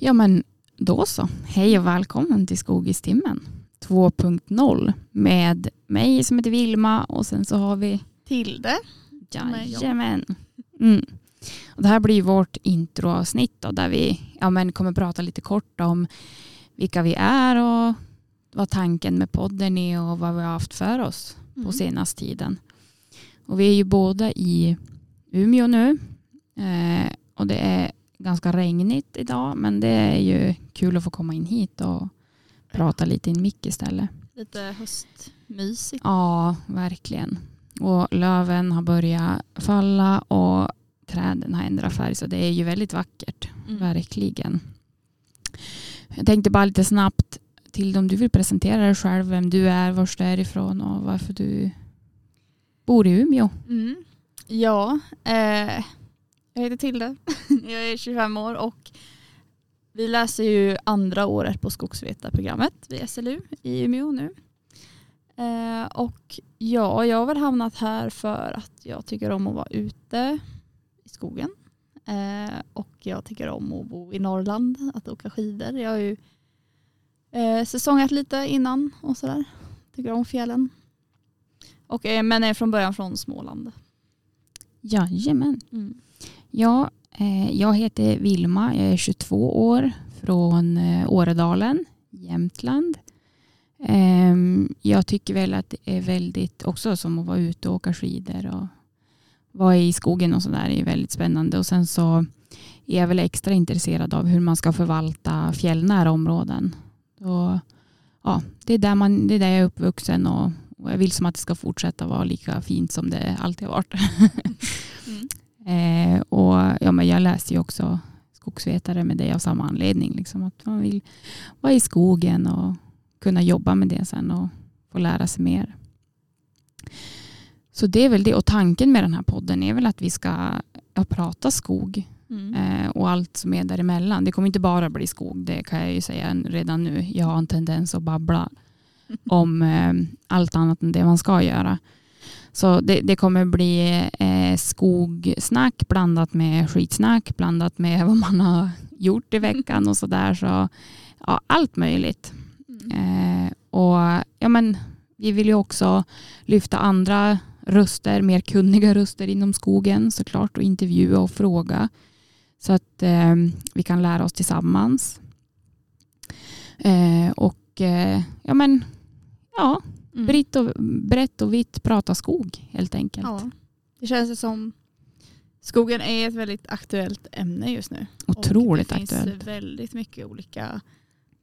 Ja men då så. Hej och välkommen till Skogistimmen 2.0 med mig som heter Vilma och sen så har vi Tilde. Jajamän. Mm. Och det här blir vårt introavsnitt då, där vi ja, men kommer prata lite kort om vilka vi är och vad tanken med podden är och vad vi har haft för oss på Mm. senaste tiden. Och vi är ju båda i Umeå nu eh, och det är ganska regnigt idag men det är ju kul att få komma in hit och prata lite i en mick istället. Lite höstmysigt. Ja, verkligen. Och löven har börjat falla och träden har ändrat färg så det är ju väldigt vackert. Mm. Verkligen. Jag tänkte bara lite snabbt till om du vill presentera dig själv, vem du är, var du är ifrån och varför du bor i Umeå. Mm. Ja, eh, jag heter Tilde. jag är 25 år och vi läser ju andra året på skogsvetarprogrammet vid SLU i Umeå nu. Eh, och ja, jag har väl hamnat här för att jag tycker om att vara ute i skogen. Eh, och jag tycker om att bo i Norrland, att åka skidor. Jag har ju eh, säsongat lite innan och sådär. Tycker om fjällen. Och, men är från början från Småland. Jajamän. Mm. Ja, eh, jag heter Vilma, jag är 22 år från eh, Åredalen, Jämtland. Ehm, jag tycker väl att det är väldigt, också som att vara ute och åka skidor och vara i skogen och sådär är väldigt spännande. Och sen så är jag väl extra intresserad av hur man ska förvalta fjällnära områden. Och, ja, det, är där man, det är där jag är uppvuxen och, och jag vill som att det ska fortsätta vara lika fint som det alltid har varit. Mm. Eh, och ja, men jag läste ju också skogsvetare med det av samma anledning. Liksom, att man vill vara i skogen och kunna jobba med det sen och få lära sig mer. Så det är väl det. Och tanken med den här podden är väl att vi ska prata skog Mm. eh, och allt som är däremellan. Det kommer inte bara bli skog, det kan jag ju säga redan nu. Jag har en tendens att babbla om eh, allt annat än det man ska göra. Så det, det kommer bli eh, skogsnack blandat med skitsnack, blandat med vad man har gjort i veckan och sådär. Så ja, allt möjligt. Eh, och ja, men, vi vill ju också lyfta andra röster, mer kunniga röster inom skogen såklart och intervjua och fråga. Så att eh, vi kan lära oss tillsammans. Eh, och eh, ja men, ja, Mm. brett och, brett och vitt prata skog helt enkelt. Ja. Det känns som skogen är ett väldigt aktuellt ämne just nu. Otroligt och det aktuellt. finns väldigt mycket olika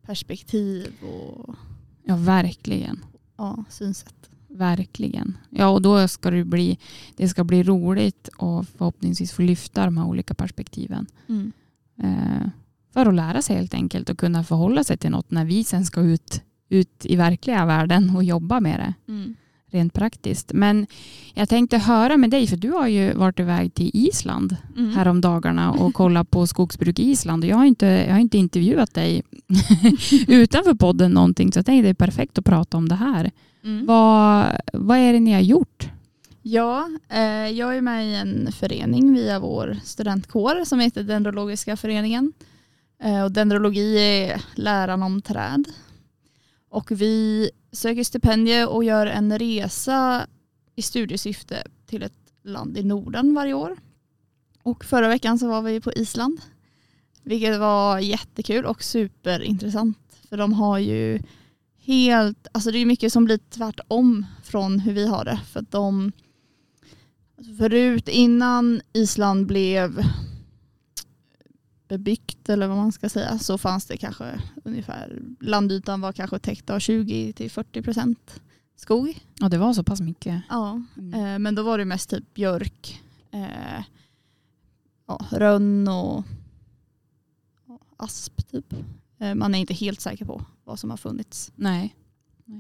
perspektiv och Ja, verkligen. ja, synsätt. Verkligen. Ja, och då ska det bli, det ska bli roligt och förhoppningsvis få lyfta de här olika perspektiven. Mm. Eh, för att lära sig helt enkelt och kunna förhålla sig till något när vi sen ska ut, ut i verkliga världen och jobba med det Mm. rent praktiskt. Men jag tänkte höra med dig, för du har ju varit iväg till Island Mm. härom dagarna och kollat på skogsbruk i Island. Och jag, har inte, jag har inte intervjuat dig utanför podden någonting, så jag tänkte det är perfekt att prata om det här. Mm. Vad, vad är det ni har gjort? Ja, eh, jag är med i en förening via vår studentkår som heter Dendrologiska föreningen. Eh, och dendrologi är läran om träd. Och vi söker stipendier och gör en resa i studiesyfte till ett land i Norden varje år. Och förra veckan så var vi på Island. Vilket var jättekul och superintressant. För de har ju helt, alltså det är mycket som blir tvärtom från hur vi har det. För att de, alltså förut innan Island blev bebyggt eller vad man ska säga så fanns det kanske ungefär, landytan var kanske täckt av 20-40 procent skog. Ja, det var så pass mycket. Ja, Mm. eh, men då var det mest typ björk, eh, ja, rönn och asp typ. Eh, man är inte helt säker på vad som har funnits. Nej. Eh,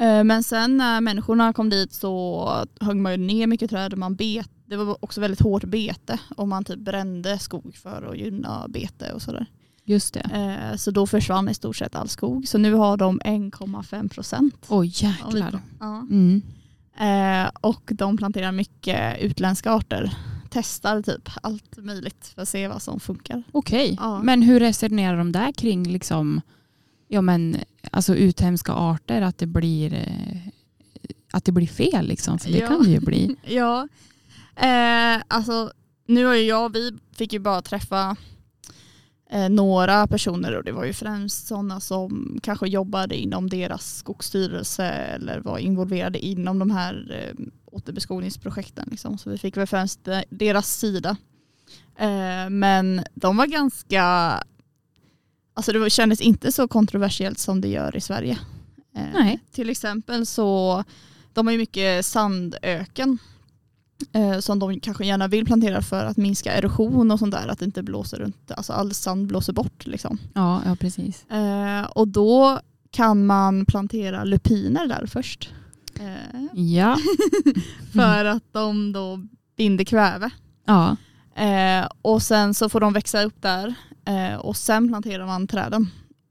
Men sen när människorna kom dit så högg man ju ner mycket träd och man bet. Det var också väldigt hårt bete och man typ brände skog för att gynna bete och sådär. Just det. Eh, Så då försvann i stort sett all skog. Så nu har de 1,5 procent. Oj, jäklar. Ja. Mm. Eh, och de planterar mycket utländska arter. testar typ allt möjligt för att se vad som funkar. Okej, Ja. men hur resonerar de där kring liksom, ja, men, alltså uthemska arter, att det blir, eh, att det blir fel? Liksom, för det Ja. kan det ju bli. Ja, eh, alltså nu har ju jag, vi fick ju bara träffa eh, några personer och det var ju främst sådana som kanske jobbade inom deras skogsstyrelse eller var involverade inom de här eh, återbeskogningsprojekten. Liksom. Så vi fick väl främst de- deras sida. Eh, men de var ganska, alltså det kändes inte så kontroversiellt som det gör i Sverige. Eh, Nej. Till exempel så, de har ju mycket sandöken eh, som de kanske gärna vill plantera för att minska erosion och sånt där, att det inte blåser runt, alltså all sand blåser bort liksom. Ja, ja precis. Eh, och då kan man plantera lupiner där först. Eh, Ja, för att de då binder kväve. ja. Eh, och sen så får de växa upp där och sen planterar man träden.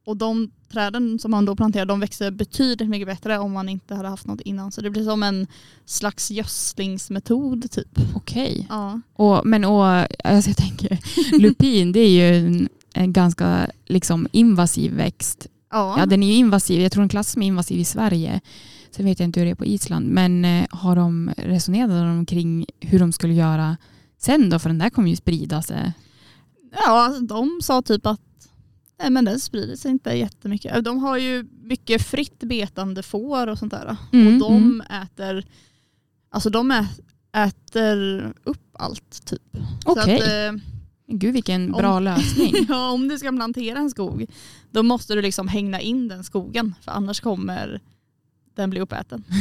Och de träden som man då planterar de växer betydligt mycket bättre om man inte hade haft något innan. Så det blir som en slags gödslingsmetod typ. okej. Ja. Och, men och, alltså jag tänker, lupin det är ju en, en ganska liksom, invasiv växt. Ja. Ja, den är ju invasiv, jag tror den klassas som invasiv i Sverige. Sen vet jag inte hur det är på Island. Men eh, har de resonerat de kring hur de skulle göra sen då? För den där kommer ju sprida sig. Ja, alltså, de sa typ att nej, men den sprider sig inte jättemycket. De har ju mycket fritt betande får och sånt där. Mm, och de mm. äter alltså de äter upp allt typ. Okej, att, eh, gud vilken om- bra lösning. ja, om du ska plantera en skog då måste du liksom hängna in den skogen för annars kommer den bli uppäten.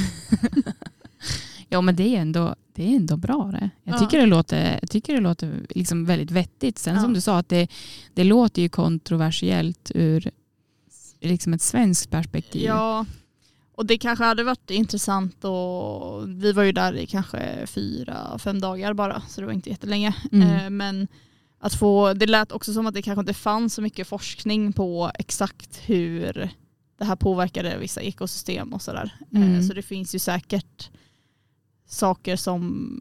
Ja men det är ändå, det är ändå bra det. Jag Ja. tycker det låter, jag tycker det låter liksom väldigt vettigt. Sen Ja. som du sa att det, det låter ju kontroversiellt ur liksom ett svenskt perspektiv. Ja, och det kanske hade varit intressant och vi var ju där i kanske fyra, fem dagar bara så det var inte jättelänge. Mm. Eh, Men att få, det lät också som att det kanske inte fanns så mycket forskning på exakt hur det här påverkade vissa ekosystem och sådär. Eh, Mm. Så det finns ju säkert saker som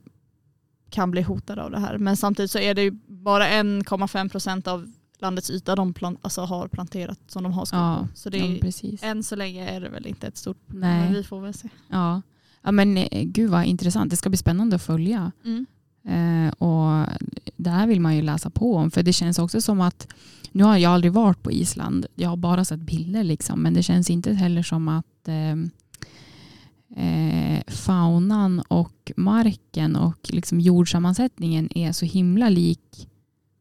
kan bli hotade av det här. Men samtidigt så är det ju bara 1,5 procent av landets yta de plan, alltså har planterat som de har skog Ja. Så det ja, är, precis. än så länge är det väl inte ett stort problem. Nej. Men vi får väl se. Ja. ja men eh, gud vad intressant. Det ska bli spännande att följa. Eh, och det här vill man ju läsa på om. För det känns också som att, nu har jag aldrig varit på Island. Jag har bara sett bilder liksom. Men det känns inte heller som att eh, eh, faunan och marken och liksom jordsammansättningen är så himla lik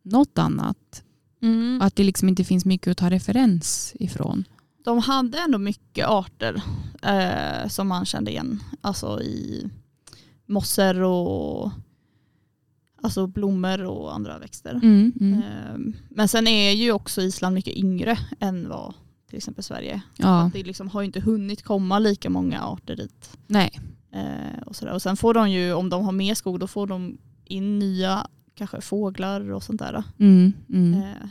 något annat. Mm. Att det liksom inte finns mycket att ta referens ifrån. De hade ändå mycket arter eh, som man kände igen. Alltså i mossor och alltså blommor och andra växter. Mm, mm. Eh, men sen är ju också Island mycket yngre än vad till exempel Sverige. Ja, Det liksom har inte hunnit komma lika många arter dit. nej. Eh, och, sådär. och sen får de ju, om de har mer skog, då får de in nya kanske fåglar och sånt där. Mm, mm. Eh,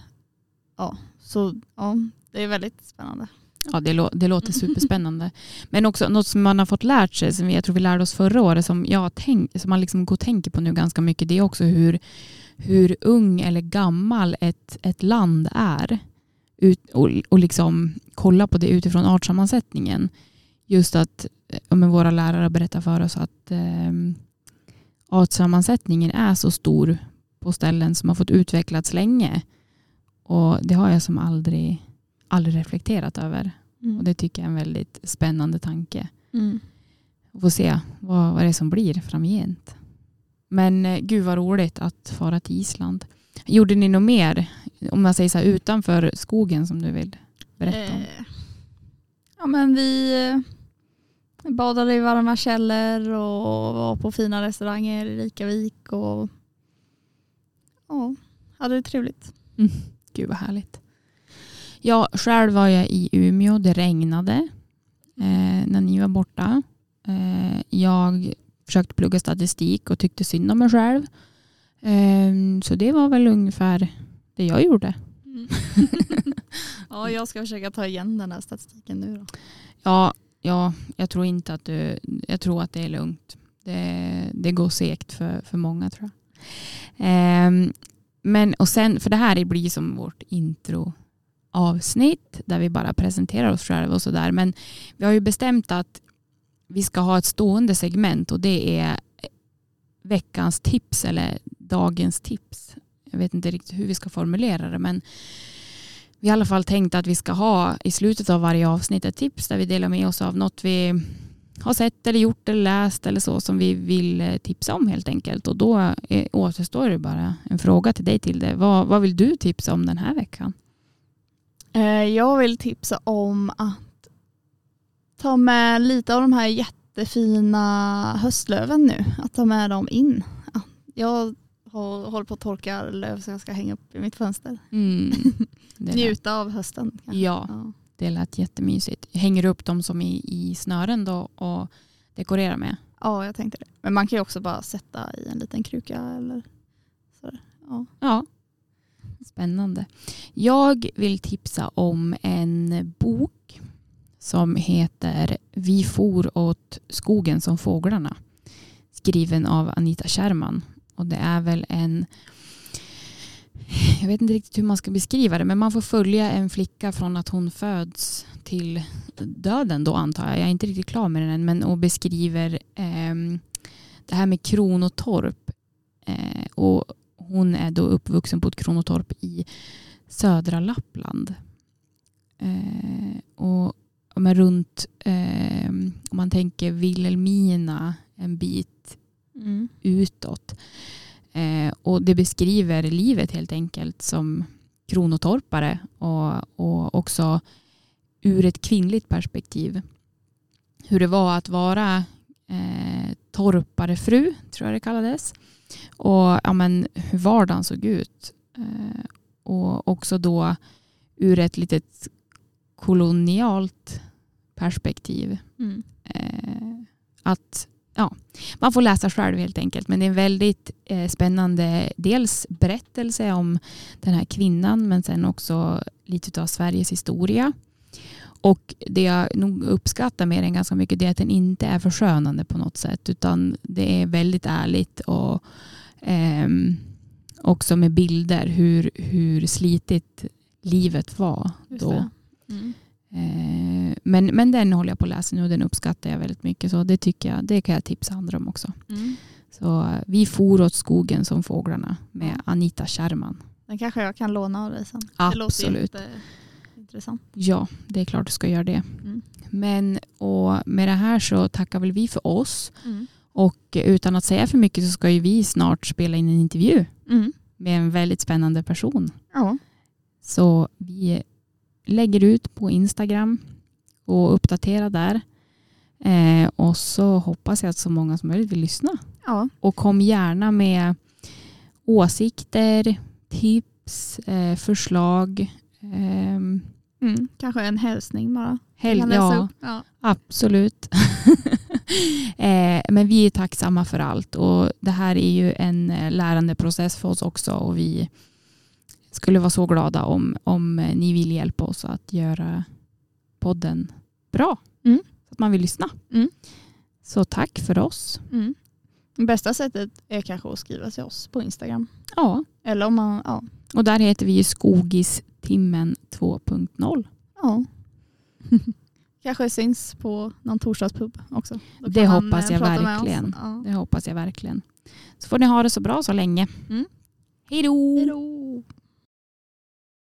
ja, så ja, det är väldigt spännande. Ja, det, lå- det låter superspännande. Men också något som man har fått lärt sig, som jag tror vi lärde oss förra året, som, jag tänk, som man liksom går och tänker på nu ganska mycket, det är också hur, hur ung eller gammal ett, ett land är. Ut, och, och liksom kolla på det utifrån artsammansättningen. Just att eh, men våra lärare berättar för oss att eh, artsammansättningen är så stor på ställen som har fått utvecklats länge. Och det har jag som aldrig, aldrig reflekterat över. Och det tycker jag är en väldigt spännande tanke. Mm. Får se vad, vad det är som blir framgent. Men eh, gud vad roligt att fara till Island. Gjorde ni något mer, om man säger så här, utanför skogen som du vill berätta om? Eh, ja men vi eh, badade i varma källor och var på fina restauranger i Rikavik och ja, hade det trevligt. Gud vad härligt. Ja, själv var jag i Umeå. Det regnade eh, när ni var borta. Eh, jag försökte plugga statistik och tyckte synd om mig själv. Eh, så det var väl ungefär det jag gjorde. ja, jag ska försöka ta igen den här statistiken nu då. Ja, ja jag tror inte att du, jag tror att det är lugnt. Det, det går segt för, för många tror jag. Ehm, men och sen, för det här blir som vårt introavsnitt där vi bara presenterar oss själva och sådär. Men vi har ju bestämt att vi ska ha ett stående segment och det är veckans tips eller dagens tips. Jag vet inte riktigt hur vi ska formulera det men vi har i alla fall tänkt att vi ska ha i slutet av varje avsnitt ett tips där vi delar med oss av något vi har sett eller gjort eller läst eller så som vi vill eh, tipsa om helt enkelt. Och då är, återstår det bara en fråga till dig till det. Vad, vad vill du tipsa om den här veckan? Eh, jag vill tipsa om att ta med lite av de här jättefina höstlöven nu. Att ta med dem in. Jag håller på att torka löv som jag ska hänga upp i mitt fönster. Mm. Njuta av hösten. Ja. ja. Det lät jättemysigt. Hänger du upp dem som i, i snören då och dekorerar med? Ja, jag tänkte det. Men man kan ju också bara sätta i en liten kruka eller sådär. Ja. ja. Spännande. Jag vill tipsa om en bok som heter Vi for åt skogen som fåglarna. Skriven av Anita Scherman. Och det är väl en jag vet inte riktigt hur man ska beskriva det, men man får följa en flicka från att hon föds till döden då antar jag. Jag är inte riktigt klar med den än, men och beskriver eh, det här med kronotorp. Eh, och hon är då uppvuxen på ett kronotorp i södra Lappland. Eh, och men runt, eh, om man tänker Vilhelmina en bit mm. utåt Eh, och det beskriver livet helt enkelt som kronotorpare och, och också ur ett kvinnligt perspektiv. Hur det var att vara eh, torparefru, tror jag det kallades. Och ja, men, hur vardagen såg ut. Eh, och också då ur ett litet kolonialt perspektiv. Mm. Eh, att ja, man får läsa själv helt enkelt. Men det är en väldigt eh, spännande dels berättelse om den här kvinnan men sen också lite av Sveriges historia. Och det jag nog uppskattar med den ganska mycket är att den inte är förskönande på något sätt utan det är väldigt ärligt och eh, också med bilder hur, hur slitigt livet var då. Mm. Eh, men, men den håller jag på att läsa nu och den uppskattar jag väldigt mycket. Så det tycker jag, det kan jag tipsa andra om också. Mm. Så eh, Vi for åt skogen som fåglarna med Anita Scherman. Den kanske jag kan låna av dig sen. Absolut. Det låter intressant. Ja, det är klart du ska göra det. Mm. Men och med det här så tackar väl vi för oss. Mm. Och utan att säga för mycket så ska ju vi snart spela in en intervju mm. med en väldigt spännande person. Ja. Så vi lägger ut på Instagram och uppdaterar där. Eh, och så hoppas jag att så många som möjligt vill lyssna. Ja. Och kom gärna med åsikter, tips, eh, förslag. Eh, mm, kanske en hälsning bara. Häl ja, ja, absolut. Eh, men vi är tacksamma för allt och det här är ju en eh, lärande process för oss också och vi skulle vara så glada om, om ni vill hjälpa oss att göra podden bra. Mm. Så att man vill lyssna. Mm. Så tack för oss. Mm. Bästa sättet är kanske att skriva till oss på Instagram. Ja. Eller om man, ja. Och där heter vi Skogistimmen 2.0. Ja. kanske syns på någon torsdagspub också. Det hoppas jag verkligen. Ja. Det hoppas jag verkligen. Så får ni ha det så bra så länge. Mm. Hej då!